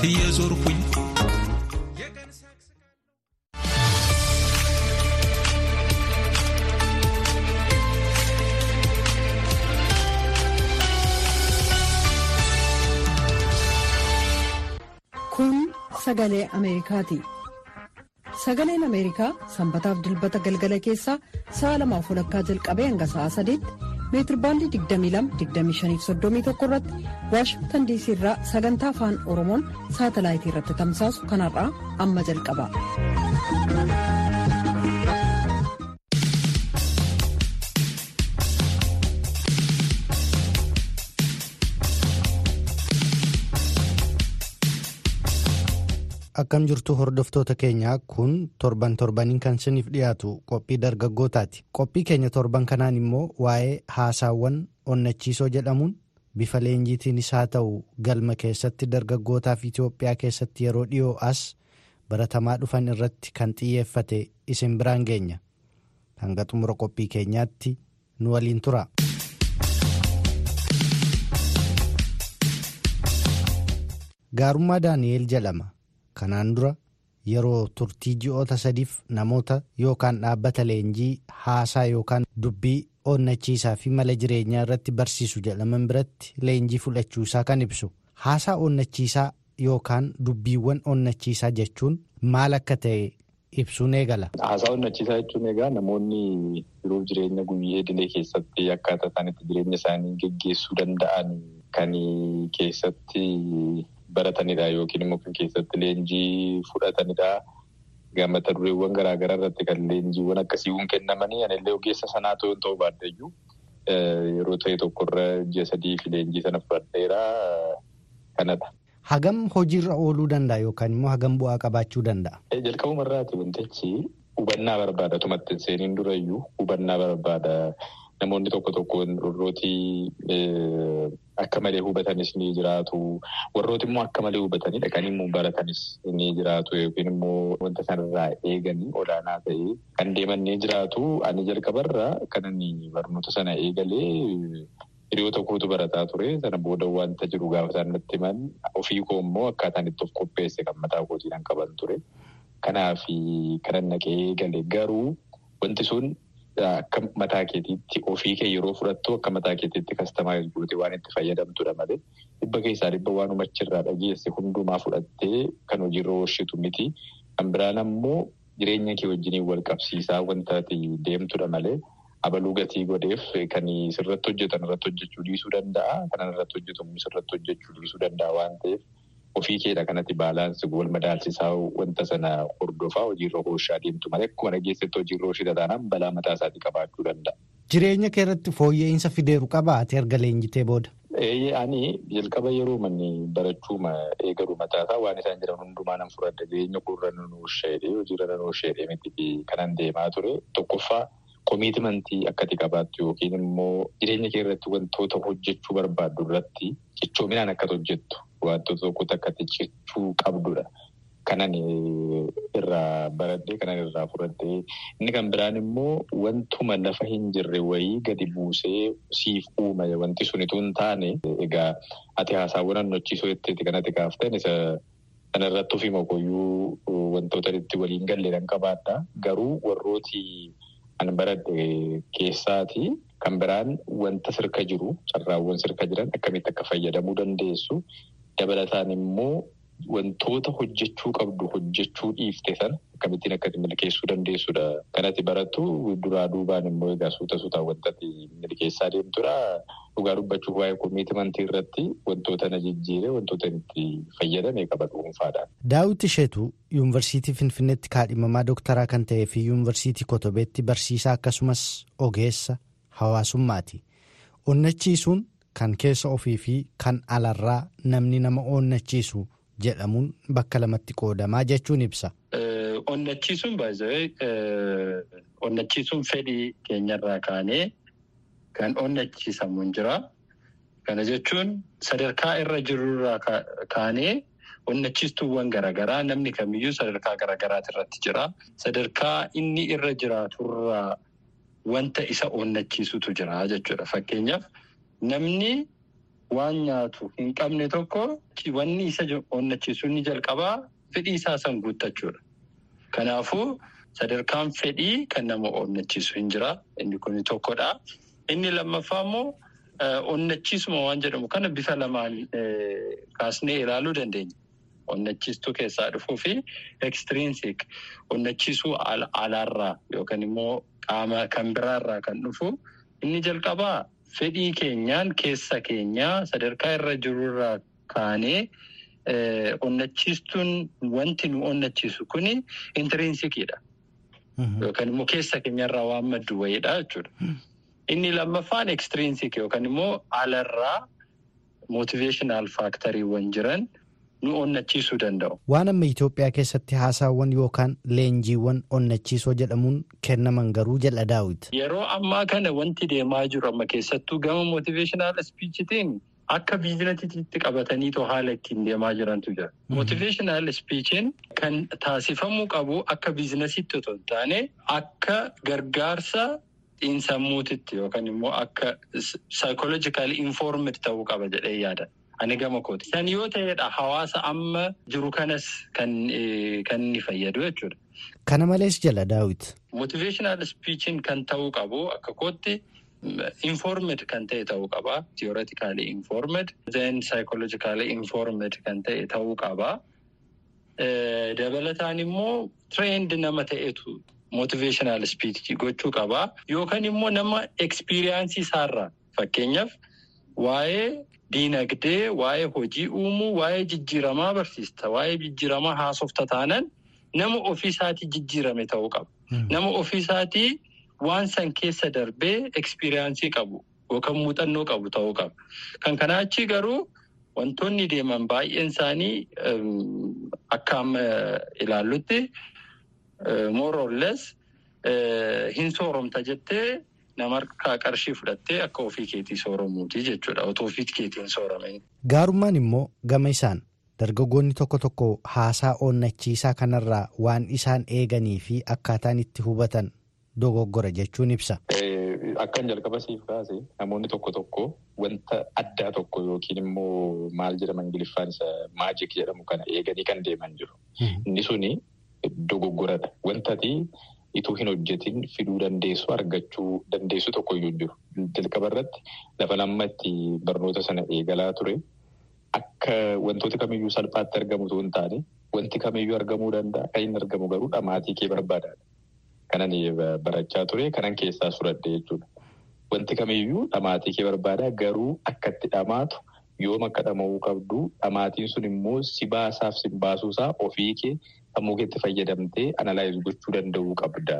እየዞርኩኝ Kun sagalee Ameerikaati. Sagaleen Ameerikaa sanbataaf dilbata galgala keessaa sa'a lamaaf walakkaa jalqabee hanga sa'a sadiitti meetirbaandii 22-25-31 irratti Waashingtan diisii irraa sagantaa afaan Oromoon saatalaayitii irratti tamsaasu kanarraa amma jalqaba. Akkam jirtu hordoftoota keenyaa kun torban torbaniin kan isiniif dhiyaatu qophii dargaggootaati. Qophii keenya torban kanaan immoo waa'ee haasaawwan onnachiisoo jedhamuun bifa leenjiitiinis haa ta'u galma keessatti dargaggootaaf Itoophiyaa keessatti yeroo dhiyoo as baratamaa dhufan irratti kan xiyyeeffate isin biraan geenya. Hanga xumura qophii keenyaatti nu waliin tura. Gaarummaa Daani'eel jedhama. Kanaan dura yeroo turtii ji'oota sadiif namoota yookaan dhaabbata leenjii haasaa yookaan dubbii onnachiisaa fi mala jireenyaa irratti barsiisu jedhaman biratti leenjii fudhachuu isaa kan ibsu. Haasaa onnachiisaa yookaan dubbiiwwan onnachiisaa jechuun maal akka ta'e ibsuun eegala. Haasaa onnachiisaa jechuun egaa namoonni jiruuf jireenya guyyee idilee keessatti akkaataa isaan itti jireenya isaanii geggeessuu danda'an kan keessatti. Baratanidha yookiin immoo kan keessatti leenjii fudhatanidha. Mata dureewwan garaagaraa irratti kan leenjiiwwan akkasiiwwan kennamanii anillee ogeessa sanaa ta'uu ta'uu baaddayyuu yeroo ta'e tokkorra ji'a sadii fi leenjii sana fudhadheera kanadha. Hagam hojiirra ooluu danda'a yookaan immoo hagam bu'aa qabaachuu danda'a? Jalqabuma irraati wantichi hubannaa barbaada. Tumatti seeniin durayyuu hubannaa barbaada. Namoonni tokko tokko warrooti akka malee hubatanis ni jiraatu. Warrooti immoo akka malee hubatanidha. Kan immoo baratanis ni jiraatu yookiin immoo wanta sanarraa eeganii olaanaa ta'ee kan deeman ni jiraatu. Ani jalqabarraa kan inni barnoota sana eegalee hiriyoota kootu barataa ture. Sana booda wanta jiru gaafa isaan natti himan ofii koo immoo akkaataan itti of qopheesse kan mataa kootiin qaban ture. Kanaaf kanan naqee eegale garuu wanti sun. Akka mataa keetiitti ofii kee yeroo fudhattu akka mataa keetiitti kastamaayiz gootee waan itti fayyadamtudha malee dhibba keessaa dhibba waan achirraa dhageesse hundumaa fudhattee kan hojiirra oolchitu miti. Kan biraan ammoo jireenya kee wajjiniin wal qabsiisaa wanta deemtudha malee abaluu gatii godheef kan sirratti hojjetan irratti hojjechuu dhiisuu danda'a. Kanan irratti hojjetamu sirratti hojjechuu dhiisuu danda'a waan ta'eef. Ofii keedha kanatti baalaansi wal madaalchisaa wanta sana hordofaa hojiirra oolchaa deemtu malee akkuma dhageessetti hojiirra oolchita taanaan balaa mataa isaatii qabaachuu danda'a. Jireenya kee irratti fooyya'insa fideeru qabaa ati erga leenjitee booda? Ani jalqaba yeroo manni barachuu eegalu mataasaa waan isaan jiran hundumaa nan fudhadha. Jireenya koorra nan oolchee hojiirra nan oolchee miti kanan deemaa ture. Tokkoffaa komiitimantii akkati qabaattu yookiin immoo jireenya kee irratti wantoota hojjechuu barbaaddu irratti cichoominaan akkati hojjettu. Wantoota tokkotti akkatti cichuu qabdudha. Kanan irraa baradhee kanan irraa fudhadhee inni kan biraan immoo wantuma lafa hin jirre wayii gadi buusee siif uuma wanti sunitu hin taane egaa ati haasaawwan onnachiisoo jetteeti kanatti kaaftan isa kanarratti ofii mokoyyuu wantoota itti waliin galleedhaan qabaadha. Garuu warrooti an baradhe keessaati kan biraan wanta sirka jiru carraawwan sirka jiran akkamitti akka fayyadamuu dandeessu. Dabalataan immoo wantoota hojjechuu qabdu hojjechuu dhiifte sana akkamittiin akkatti milkeessuu dandeessudha. Kanatti barattu duraa duubaan immoo egaa suuta suutaan wantatti milkeessaa deemtudha. Dhugaa dubbachuuf waa'ee komiitimantii irratti wantoota na jijjiire wantoota itti fayyadame qaba dhuunfaadhaan. Daawit Isheetu yuunivarsiitii Finfinneetti kaadhimamaa dooktaraa kan ta'ee fi yuunivarsiitii Kotobeetti barsiisaa akkasumas ogeessa hawaasummaati. Onnachiisuun kan keessa ofii fi kan alarraa namni nama onnachiisu jedhamuun bakka lamatti qoodamaa jechuun ibsa. Onnachiisuun baay'ee onnachiisuun fedhii keenyarraa kaanee kan onnachiisamu hin jira. Kana jechuun sadarkaa irra jirurraa kaanee onnachiistuuwwan garaagaraa namni kamiyyuu sadarkaa garaagaraati irratti jira. Sadarkaa inni irra jiraaturraa wanta isa onnachiisutu jira jechuudha. Fakkeenyaaf namni waan nyaatu hin qabne tokko wanni isa onnachiisu inni jalqabaa fedhii isaa san guuttachuudha. Kanaafuu sadarkaan fedhii kan nama onnachiisu hin jira. Inni kun tokkodha. Inni lammaffaa immoo onnachiisuma waan jedhamu kana bifa lamaan kaasnee ilaaluu dandeenya. Onnachiistuu keessaa dhufuu fi ekstiriinsiik onnachiisuu alaarraa yookaan immoo qaama kan biraarraa kan dhufu inni jalqabaa fedhii keenyaan keessa keenyaa sadarkaa irra jirurraa kaanee onnachiistuun wanti nu onnachiisu kuni intiriinsikiidha. Yookaan immoo keessa keenyarraa waan maddu wayiidha jechuudha. Inni lammaffaan ekstiriinsik yookaan immoo alarraa mootiveeshinaal faaktariiwwan jiran. Nu onnachiisuu danda'u. Waan amma Itoophiyaa keessatti haasaawwan yookaan leenjiiwwan onnachiisoo jedhamuun kennaman garuu jedha daawwiti. Yeroo ammaa kana wanti deemaa jiru amma keessattuu gama mootiveeshinaal ispiichitiin akka biizinasiitti qabataniitoo haala ittiin deemaa jirantu jira. Mootiveeshinaal ispiichiin kan taasifamuu qabu akka biizinasiitti otoo hin taane akka gargaarsa xiinsammuutitti yookaan immoo akka saayikooloojikaali infoormid ta'uu qaba jedhee yaada. Ani gama kooti. San yoo ta'edha hawaasa amma jiru kanas kan inni fayyadu jechuudha. Kana malees jala daawwiti. Motiveeshinaal ispiichiin kan ta'uu qabu akka kootti informed kan ta'e ta'uu qaba. Tiyooraatikaalii informed. Then saayikooloojikaalii informed kan ta'e ta'uu qaba. Dabalataan immoo tireend nama ta'etu motiveeshinaal ispiichii gochuu qaba. Yookaan immoo nama ekspiriyaansii isaarraa fakkeenyaaf waa'ee. Diinagdee waa'ee hojii uumuu waa'ee jijjiiramaa barsiista waa'ee jijjiiramaa haasofta taanan nama ofiisaatii jijjiirame ta'uu qaba. Nama ofiisaatii waan san keessa darbee ekspiriyaansii qabu yookaan muuxannoo qabu ta'uu qaba. Kan kanaa achi garuu wantoonni deeman baay'een isaanii akka amma ilaallutti more or less hin sooromta jettee. Nama harkaa qarshii fudhattee akka ofii keetii sooromuuti jechuudha. Otoo ofii keetiin soorame. Gaarummaan immoo gama isaan dargaggoonni tokko tokko haasaa onnachiisaa kanarraa waan isaan eeganii fi akkaataan itti hubatan dogoggora jechuun ibsa. Akkan jalqaba siif kaase namoonni tokko tokko wanta addaa tokko yookiin immoo maal jedhama Ingiliffaan isa maajik jedhamu kana eeganii kan deeman jiru. Inni suni dogoggoradha. Wantati. Ituu hin hojjetin fiduu dandeessu argachuu dandeessu tokkoyyuu jiru. Jalqaba irratti lafa lamma itti barnoota sana eegalaa ture akka wantooti kamiyyuu salphaatti argamu osoo hin taane wanti kamiyyuu argamuu danda'a. Kan inni argamu garuu dhamaatii kee barbaadaadha. Kanan barachaa ture kanan keessaa suradhe jechuudha. Wanti kamiyyuu dhamaatii kee barbaada garuu akka itti dhamaatu yoom akka dhama'uu qabdu dhamaatiin sun immoo si baasaaf si baasuusaa ofii kee. Sammuu keetti fayyadamtee analaayiz gochuu danda'uu qabda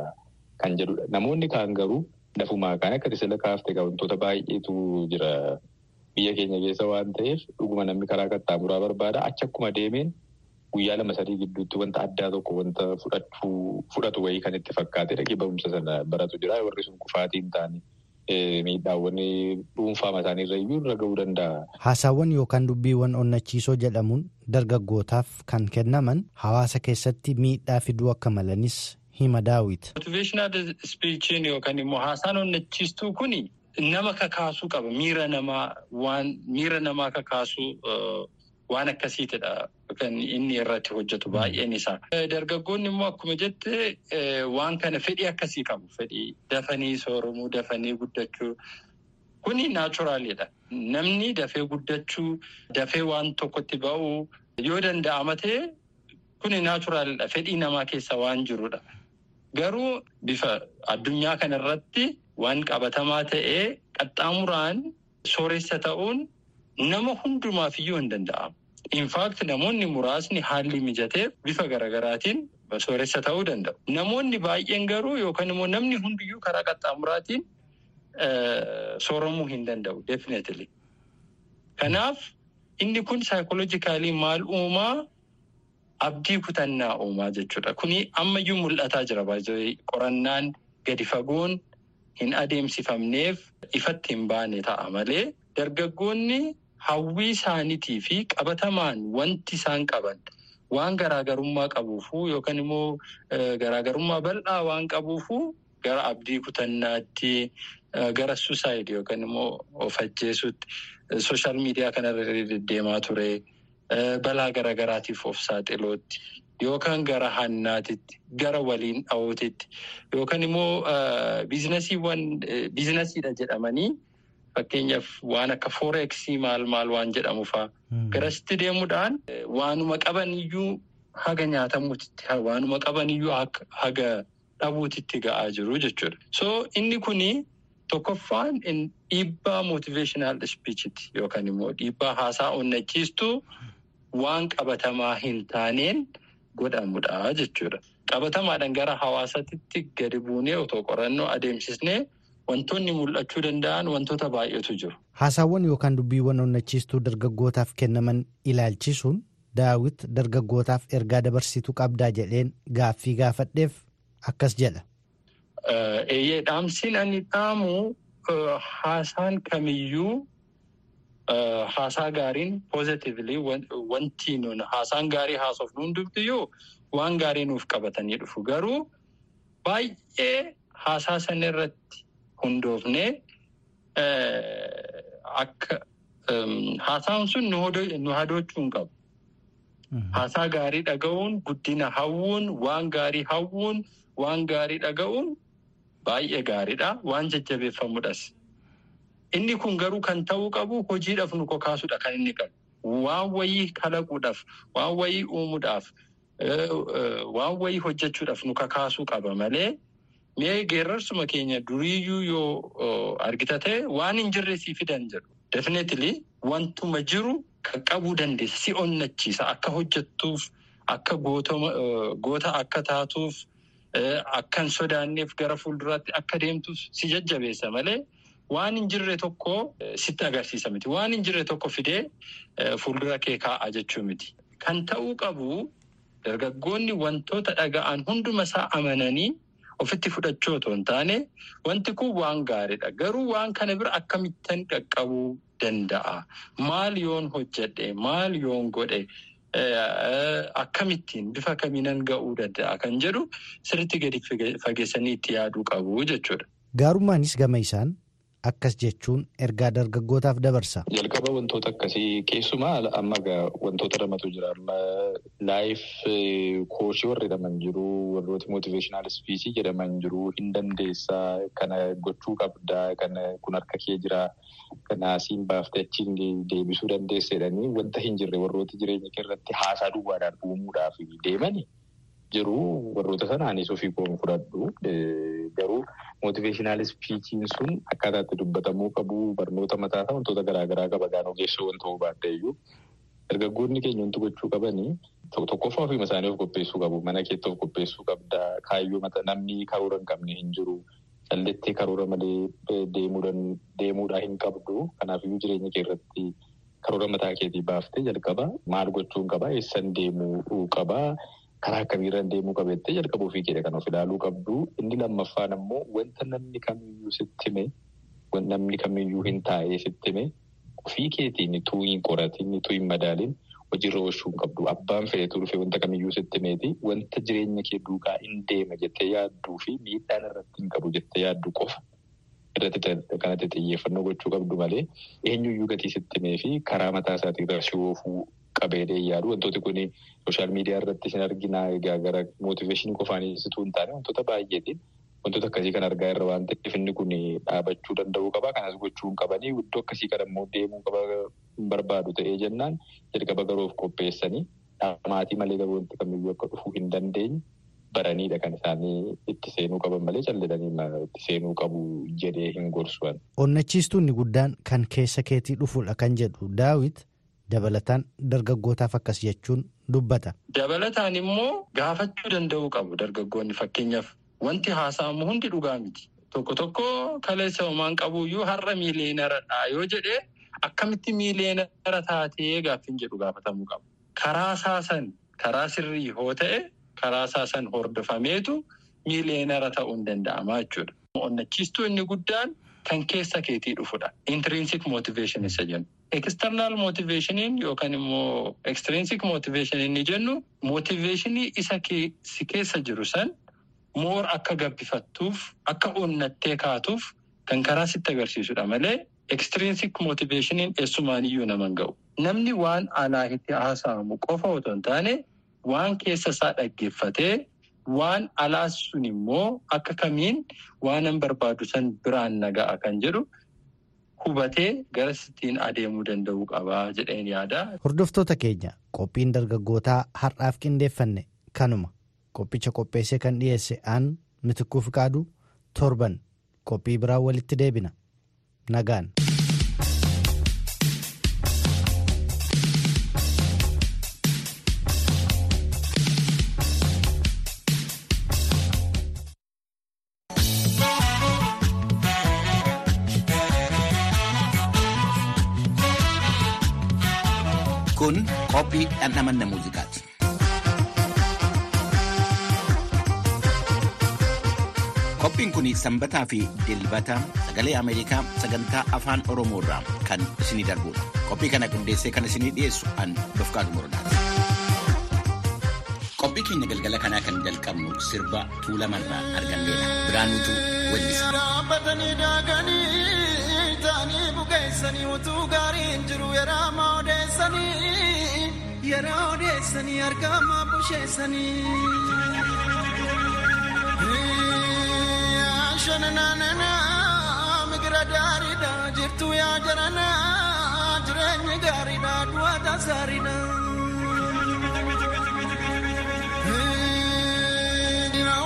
kan jedhudha. Namoonni kaan garuu lafumaa kaan akka sila kaaftee wantoota baay'eetu jira biyya keenya keessa waan ta'eef dhuguma namni karaa qaxxaamuraa barbaada. Achi akkuma deemeen guyyaa lama sadii gidduutti wanta addaa tokko wanta fudhatu wayii kan itti fakkaatee dhaqee barumsa sana baratu jira. Warri sun kufaatii hin taane miidhaawwan dhuunfaa isaaniirra iyyuu irra gahuu danda'a. Haasaawwan yookaan dubbiiwwan onnachiisoo jedhamuun dargaggootaaf kan kennaman hawaasa keessatti miidhaa fiduu akka malanis hima daawwiti. Motiveeshinaal ispiichiin yookaan immoo haasaan onnachiistuu kuni nama kakaasuu qaba. Miira namaa waan miira namaa kakaasuu waan akkasiitidha kan inni irratti hojjetu baay'een isaa. Dargaggoonni immoo akkuma jette waan kana fedhii akkasii qabu. Fedhii dafanii sooromuu, dafanii guddachuu. Kuni naachuraaliidha. Namni dafee guddachuu, dafee waan tokkotti ba'uu yoo danda'ama ta'e kuni naachuraaliidha. Fedhii namaa keessa waan jirudha. Garuu bifa addunyaa kanarratti waan qabatamaa ta'ee qaxxaamuraan sooressa ta'uun nama hundumaafiyyuu hin danda'amu. Infaakti namoonni muraasni haalli mijateef bifa garaagaraatiin sooressa ta'uu danda'u. Namoonni baay'een garuu yookaan immoo namni hundiyyuu karaa qaxxaamuraatiin sooramuu hin danda'u definitely. Kanaaf inni kun saayikooloojikaalii maal uumaa abdii kutannaa uumaa jechuudha. Kuni ammayyuu mul'ataa jira baay'ee qorannaan gadi fagoon hin adeemsifamneef ifatti hin baane ta'a malee dargaggoonni hawwii isaaniitii fi qabatamaan wanti isaan qaban waan garaagarummaa qabuufuu yookaan immoo garaagarummaa bal'aa waan qabuufuu gara abdii kutannaatti gara suusaayid yookaan immoo of ajjeesutti sooshaal miidiyaa kanarra deddeemaa ture balaa garaagaraatiif of saaxilootti yookaan gara hannaatitti gara waliin dha'ootitti yookaan immoo biizinasiidha jedhamanii fakkeenyaaf waan akka fooreeksii maal maal waan jedhamu faa garasitti deemuudhaan waanuma qaban iyyuu haga nyaatamuutitti waanuma qaban iyyuu haga dhabuutitti ga'aa jiru jechuudha. So inni kuni tokkoffaan dhiibbaa motiveeshinaal ispiichiti yookaan immoo dhiibbaa haasaa onnachiistuu waan qabatamaa hin taaneen godhamudha jechuudha. Qabatamaadhaan gara hawaasaatti gadi buunee otoo qorannoo adeemsisnee wantoonni mul'achuu danda'an wantoota baay'eetu jiru. Haasaawwan yookaan dubbiiwwan onnachiistuu dargaggootaaf kennaman ilaalchisuun daawit dargaggootaaf ergaa dabarsituu qabdaa jedheen gaaffii gaafadheef akkas jedha. Eeyyee dhaamsiin ani dhaamu haasaan kamiyyuu haasaa gaariin poozitivili wanti nuun haasaan gaarii haasofnu hundumtiyyuu waan gaarii nuuf qabatanii dhufu garuu baay'ee haasaa sana irratti hundoofnee akka haasaan sun nu hadoochuu hin qabu. Haasaa gaarii dhaga'uun guddina hawwuun waan gaarii hawwuun waan gaarii dhaga'uun baay'ee gaariidha waan jajjabeeffamudhas. Inni kun garuu kan ta'uu qabu hojiidhaaf nu kakaasuudha kan inni qabu. Waan wayii kalaquudhaaf, waan wayii uumuudhaaf, waan wayii hojjechuudhaaf nu kakaasuu qaba malee mee geerarsuma keenya duriiyyuu yoo argita ta'e waan hin jirre sii fidan jedhu. Definitely wantuma jiru qaqqabuu dandeessa. Si onnachiisa. Akka hojjettuuf, akka goota akka taatuuf, akka hin sodaanneef gara fuulduraatti akka deemtuuf si jajjabeessa malee. Waan hin jirre tokko sitti agarsiisa miti. Waan hin jirre tokko fidee fuuldura kee kaa'a jechuu miti. Kan ta'uu qabu dargaggoonni wantoota dhaga'an hunduma isaa amananii ofitti fudhachuu otoo hin taane wanti kun waan gaariidha. Garuu waan kana bira akkamittan qaqqabuu danda'a? Maal yoon hojjedhe? Maal yoon godhe? Akkamittiin bifa kamiinan ga'uu danda'a kan jedhu sirriitti gadi fageessanii itti yaaduu qabu jechuudha. Gaarummaanis gama isaan akkas jechuun ergaa dargaggootaaf dabarsa. Jalqaba wantoota akkasii keessumaa amma wantoota lamatu jira. Laayif kooshii warri jedhaman jiru, warrooti mootiveeshinaal ispiisii jedhaman jiru, hin dandeessaa, kana gochuu qabdaa, kana kun harka kee jira, kana asiin baaftee achiin deebisuu dandeessa jedhanii wanta hin jirre warrooti jireenya irratti haasaa duwwaadhaan uumuudhaaf deemani. Jiru warroota sanaanis ofii koon fudhadhu. Garuu mootiveeshinaal ispiichiin sun akkaataa itti dubbatamuu qabu barnoota mataasaa wantoota garaagaraa qaba. Gaan ogeessoo wanta hubaadha iyyuu dargaggoonni keenya wanti gochuu qabanii tokkoffaa ofii isaanii of qopheessuu qabu mana keetti of qopheessuu qabda kaayyoo namni karoora hin qabne hin jiru callettee karoora malee deemuudhaa hin qabdu. Kanaafiyyuu jireenya kee irratti karoora mataa keetii baaftee jalqaba maal gochuun qaba? Eessan deemuu qaba. Karaa akkamiirra deemuu qabeettee jalqaba ofii keedha kan of ilaaluu qabdu. Inni lammaffaan ammoo wanta namni kamiyyuu sitti hime, namni kamiyyuu hin taa'ee sitti hime, ofii keetiin ituu hin qoratin, ituu hin madaalin hojiirra oolchuu hin qabdu. Abbaan fedhetu dhufee wanta kamiyyuu sitti himeeti. Wanta jireenya kee duukaa hin deema jettee yaadduu fi miidhaan irratti hin qabu jettee yaaddu qofa. Irratti kanatti xiyyeeffannoo gochuu qabdu malee eenyuyyuu gatii sitti himee fi karaa mataa isaatii irra si oofuu qabeedee yaadu wantooti kun sooshaal miidiyaa irratti isin arginaa egaa gara mootiveeshinii qofaaniisituu hin taane wantoota baay'eetiin wantoota akkasii kan argaa irra waan ta'eef inni kun dhaabachuu danda'uu qaba kanas gochuu hin qabanii iddoo akkasii kan immoo deemuu barbaadu ta'ee jennaan jalqaba garuu of qopheessanii maatii malee garuu wanti kamiyyuu akka dhufuu hin dandeenye baraniidha kan isaanii itti seenuu qaban malee callisanii itti seenuu qabu jedhee hin gorsuwan. Onnachiistuun guddaan kan keessa keetii dhufuudha kan jedhu daawit. Dabalataan dargaggootaaf akkas jechuun dubbata. Dabalataan immoo gaafachuu danda'uu qabu dargaggoonni fakkeenyaaf wanti haasa'amu hundi dhugaa miti. Tokko tokko kaleessa homaan qabuyyuu har'a miileenaradha yoo jedhee akkamitti miileenara taatee gaaffiin jedhu gaafatamuu qabu. Karaa saasan karaa sirrii yoo ta'e karaa saasan hordofameetu miileenara ta'uu hin danda'ama jechuudha. Onnachiistuu inni guddaan kan keessa keetii dhufudha. Intrinsic motivation isa jennu. External motivationiin yookaan immoo extrinsic motivation inni jennu motivationii isa si keessa jiru san moor akka gabbifattuuf akka onnattee kaatuuf kan karaa sitti agarsiisudha malee ekstirinsik mootiveeshiniin eessumaaniyyuu nama hin ga'u. Namni waan alaa itti haasa'amu qofa otoo hin taane waan keessa isaa dhaggeeffatee waan alaas sun immoo akka kamiin waanan barbaadu san biraan naga'a kan jedhu hubatee gara sittiin adeemuu danda'uu qabaa jedheen yaada. Hordoftoota keenya qophiin dargaggootaa har'aaf qindeeffanne kanuma qophicha qopheessee kan dhiyeesse aan mitikkuuf qaadu torban qophii biraan walitti deebina nagaan. Qophii dhandhamanna muuziqaati. Qophiin kun sanbataa fi dilbata sagalee Ameerikaa sagantaa afaan Oromoo irraa kan isinii darbudha. Qophii kana qindeessee kan isinii dhiyeessu an Dofqaadu Morodaati. Qophii keenya galgala kanaa kan jalqabnu sirba tuulamarraa arganneedha. Biraanuutu weellisa. Taanii bukeessanii utuu gaariin jiru yeroo odeessanii yeroo odeessanii argama busheessanii. Shananaanana migira gaariidha jirtu yaa jarana jireenyi gaariidha du'a tasaariidha.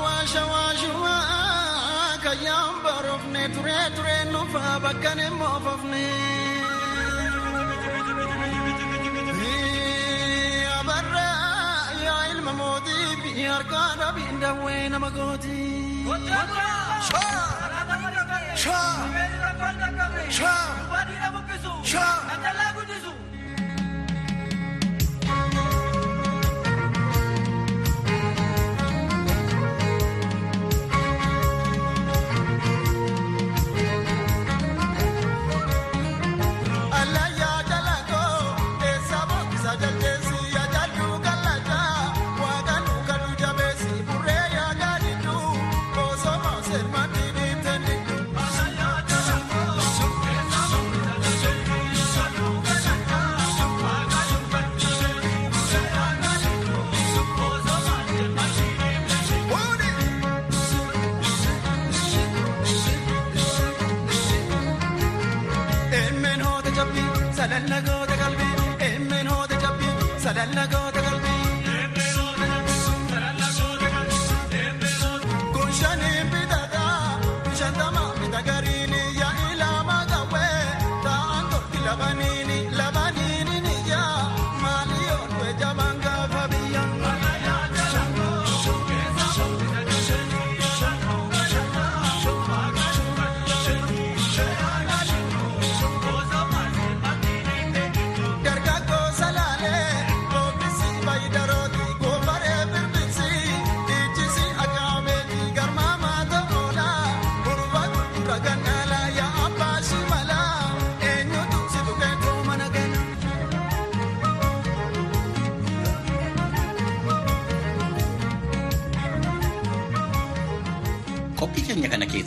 Waasha waashumaa kayyaan barofne ture ture nufa bakka ne moofofne. Ilma mootii fi harkaa dhabiin dawwee nama gooti.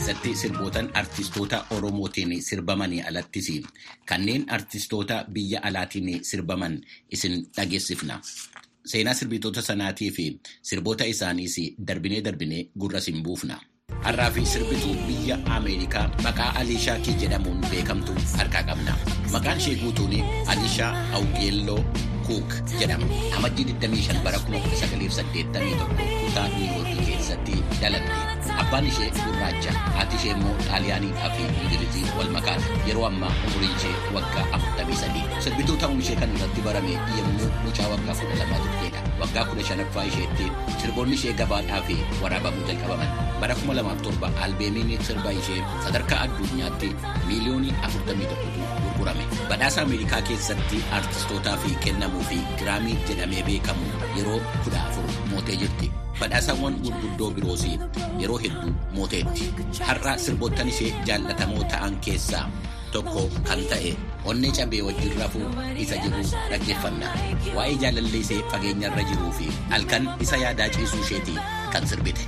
Keessatti sirbootaan artistoota Oromootiin sirbamanii alattis kanneen artistoota biyya alaatiin sirbaman isin dhageessifna. Seenaa sirbitoota sanaatii fi sirboota isaaniis darbinee darbinee gurra siin buufna. Har'aa fi sirbituu biyya Ameerikaa maqaa Aliishaa Kii jedhamuun beekamtu harkaa qabna. Maqaan ishee guutuun Aliishaa Awugeelloo Kuuk jedhama. Amajjii 25 bara 1981 kutaa Niiwuorkii keessatti dhalatte. Abbaan ishee gurraacha, haati ishee immoo xaaliyaaniidhaa fi ingilizii wal makaadha. Yeroo ammaa umuriin ishee waggaa 43. Sirbituu ta'uun ishee kan irratti barame yommuu mucaa waggaa 12 turteedha. Waggaa 15ffaa isheetti sirboonni ishee gabaadhaa fi waraabamuu jalqabaman. Bara 2007 albeemiin sirba ishee sadarkaa addunyaatti miiliyoonii 41tu gurgurame. Badhaasa Ameerikaa keessatti artistootaa fi kennamuu fi giraamii jedhamee beekamu yeroo 14 mootee jirti. Badhaasawwan gurguddoo biroos yeroo hedduu mooteetti. Har'a sirboottan ishee jaallatamoo ta'an keessaa tokko kan ta'e onnee cabee wajjin rafuu isa jiru dhaggeeffanna. Waa'ee jaalallee ishee fageenyarra jiruu fi halkan isa yaadaa ciisuu isheetii kan sirbite.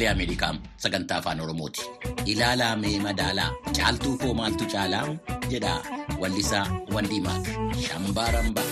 Sagalee Ameerikaa sagantaa afaan Oromooti. Ilaalaa mee madaalaa caaltuu koo maaltu caalaa jedha wallisaa Wandimaak Shambaarambaa.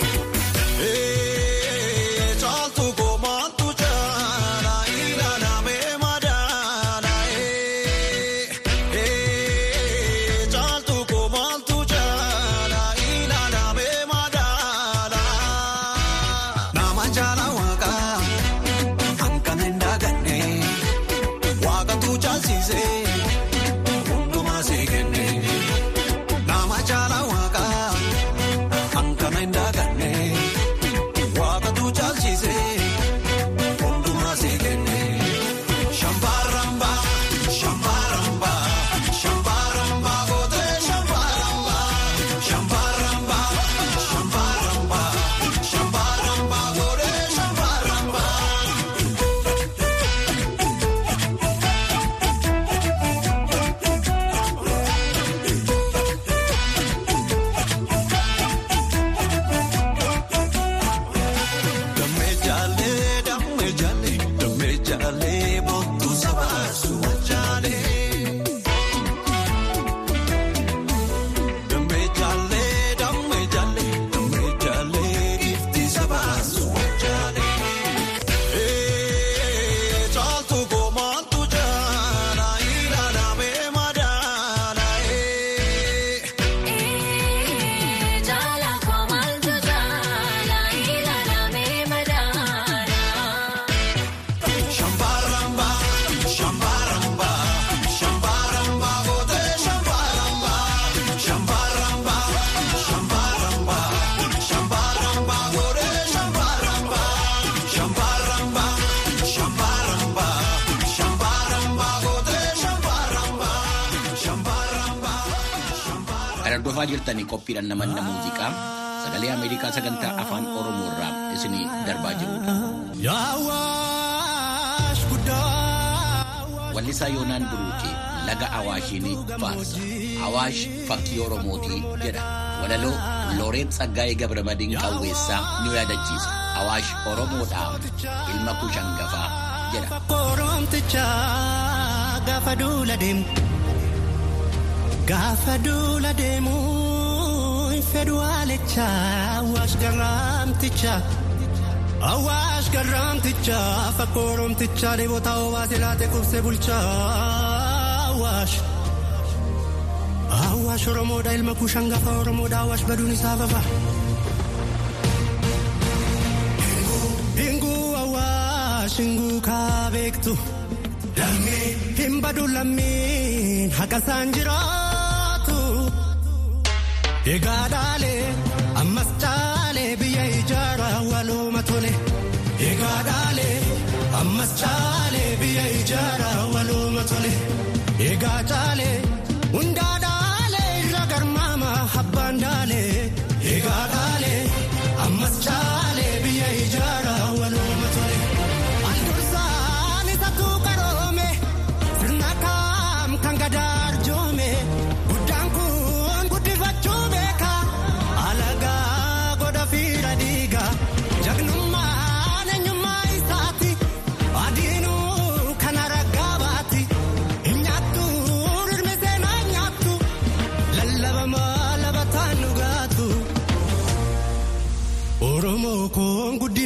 Kan hordofaa jirtanii qophiidhaan namanna muuziqaa sagalee Ameerikaa sagantaa afaan Oromoo irraa isinii darbaa jirudha. Wallisaa Yoonaan Buruuqee laga Awaashiin faarsa. Awaash fakkii Oromootii jedha. Walaloo Looreet Tsaggaayee Gabramadiin Qawweessaa ni yaadachiisa. Awaash Oromoodhaaf ilma kushangafaa jedha. Gaafa duula deemu haalechaa awwaash garraamtichaa awwaash garraamtichaa fakka oromtichaa dheebota obaase laate qubsee bulchaa awwaash awwaash oromoodha ilma kushangafa oromoodha awwaash baduun isaa bafa. Inguu awwaash inguu kaa beektu. Hin badu lammiin haqa isaan jiraatu. Egaa dhaalee ammas caalee biyya ijaara waluuma tole. Egaa dhaalee ammas caalee biyya ijaara waluuma tole.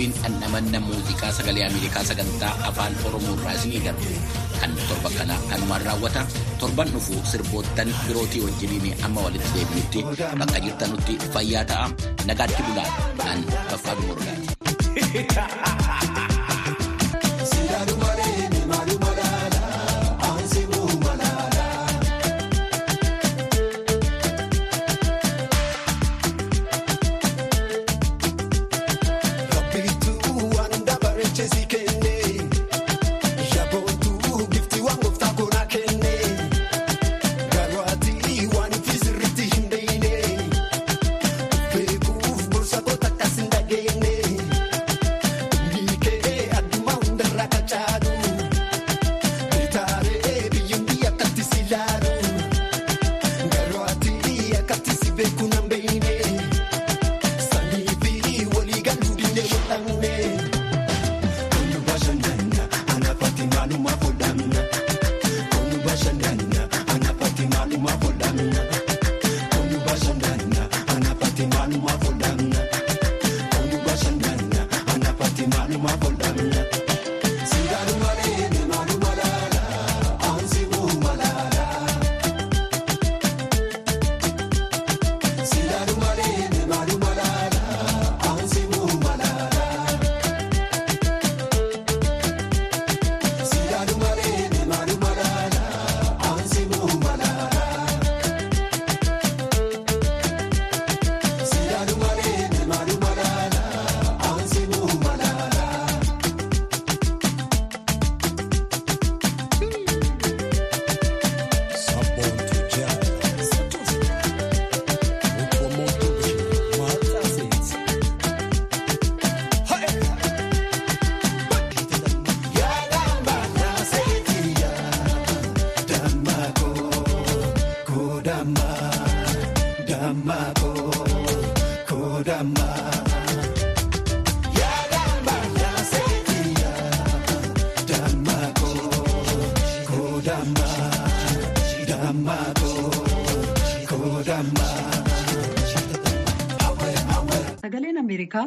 qophiin dhandhamanna muuziqaa sagalee Ameerikaa sagantaa afaan Oromoo irraa isinii darbu kan torba kana kanumaan raawwata. Torban dhufu sirboottan birootii wajjiniin amma walitti deebinutti bakka jirtanutti fayyaa ta'a. Nagaatti bulaa kan baffaa Dumurgaati.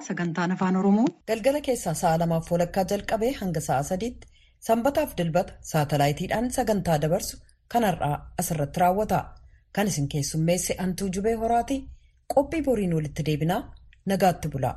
sagantaan afaan Oromoo galgala keessaa sa'a lamaaf walakkaa jalqabee hanga sa'a sadiitti sanbataaf dilbata saatalaayitiidhaan sagantaa dabarsu kan har'aa asirratti raawwata. Kan isin keessummeesse Antuu Jubee Horaatii qophii boriin walitti deebinaa nagaatti bulaa.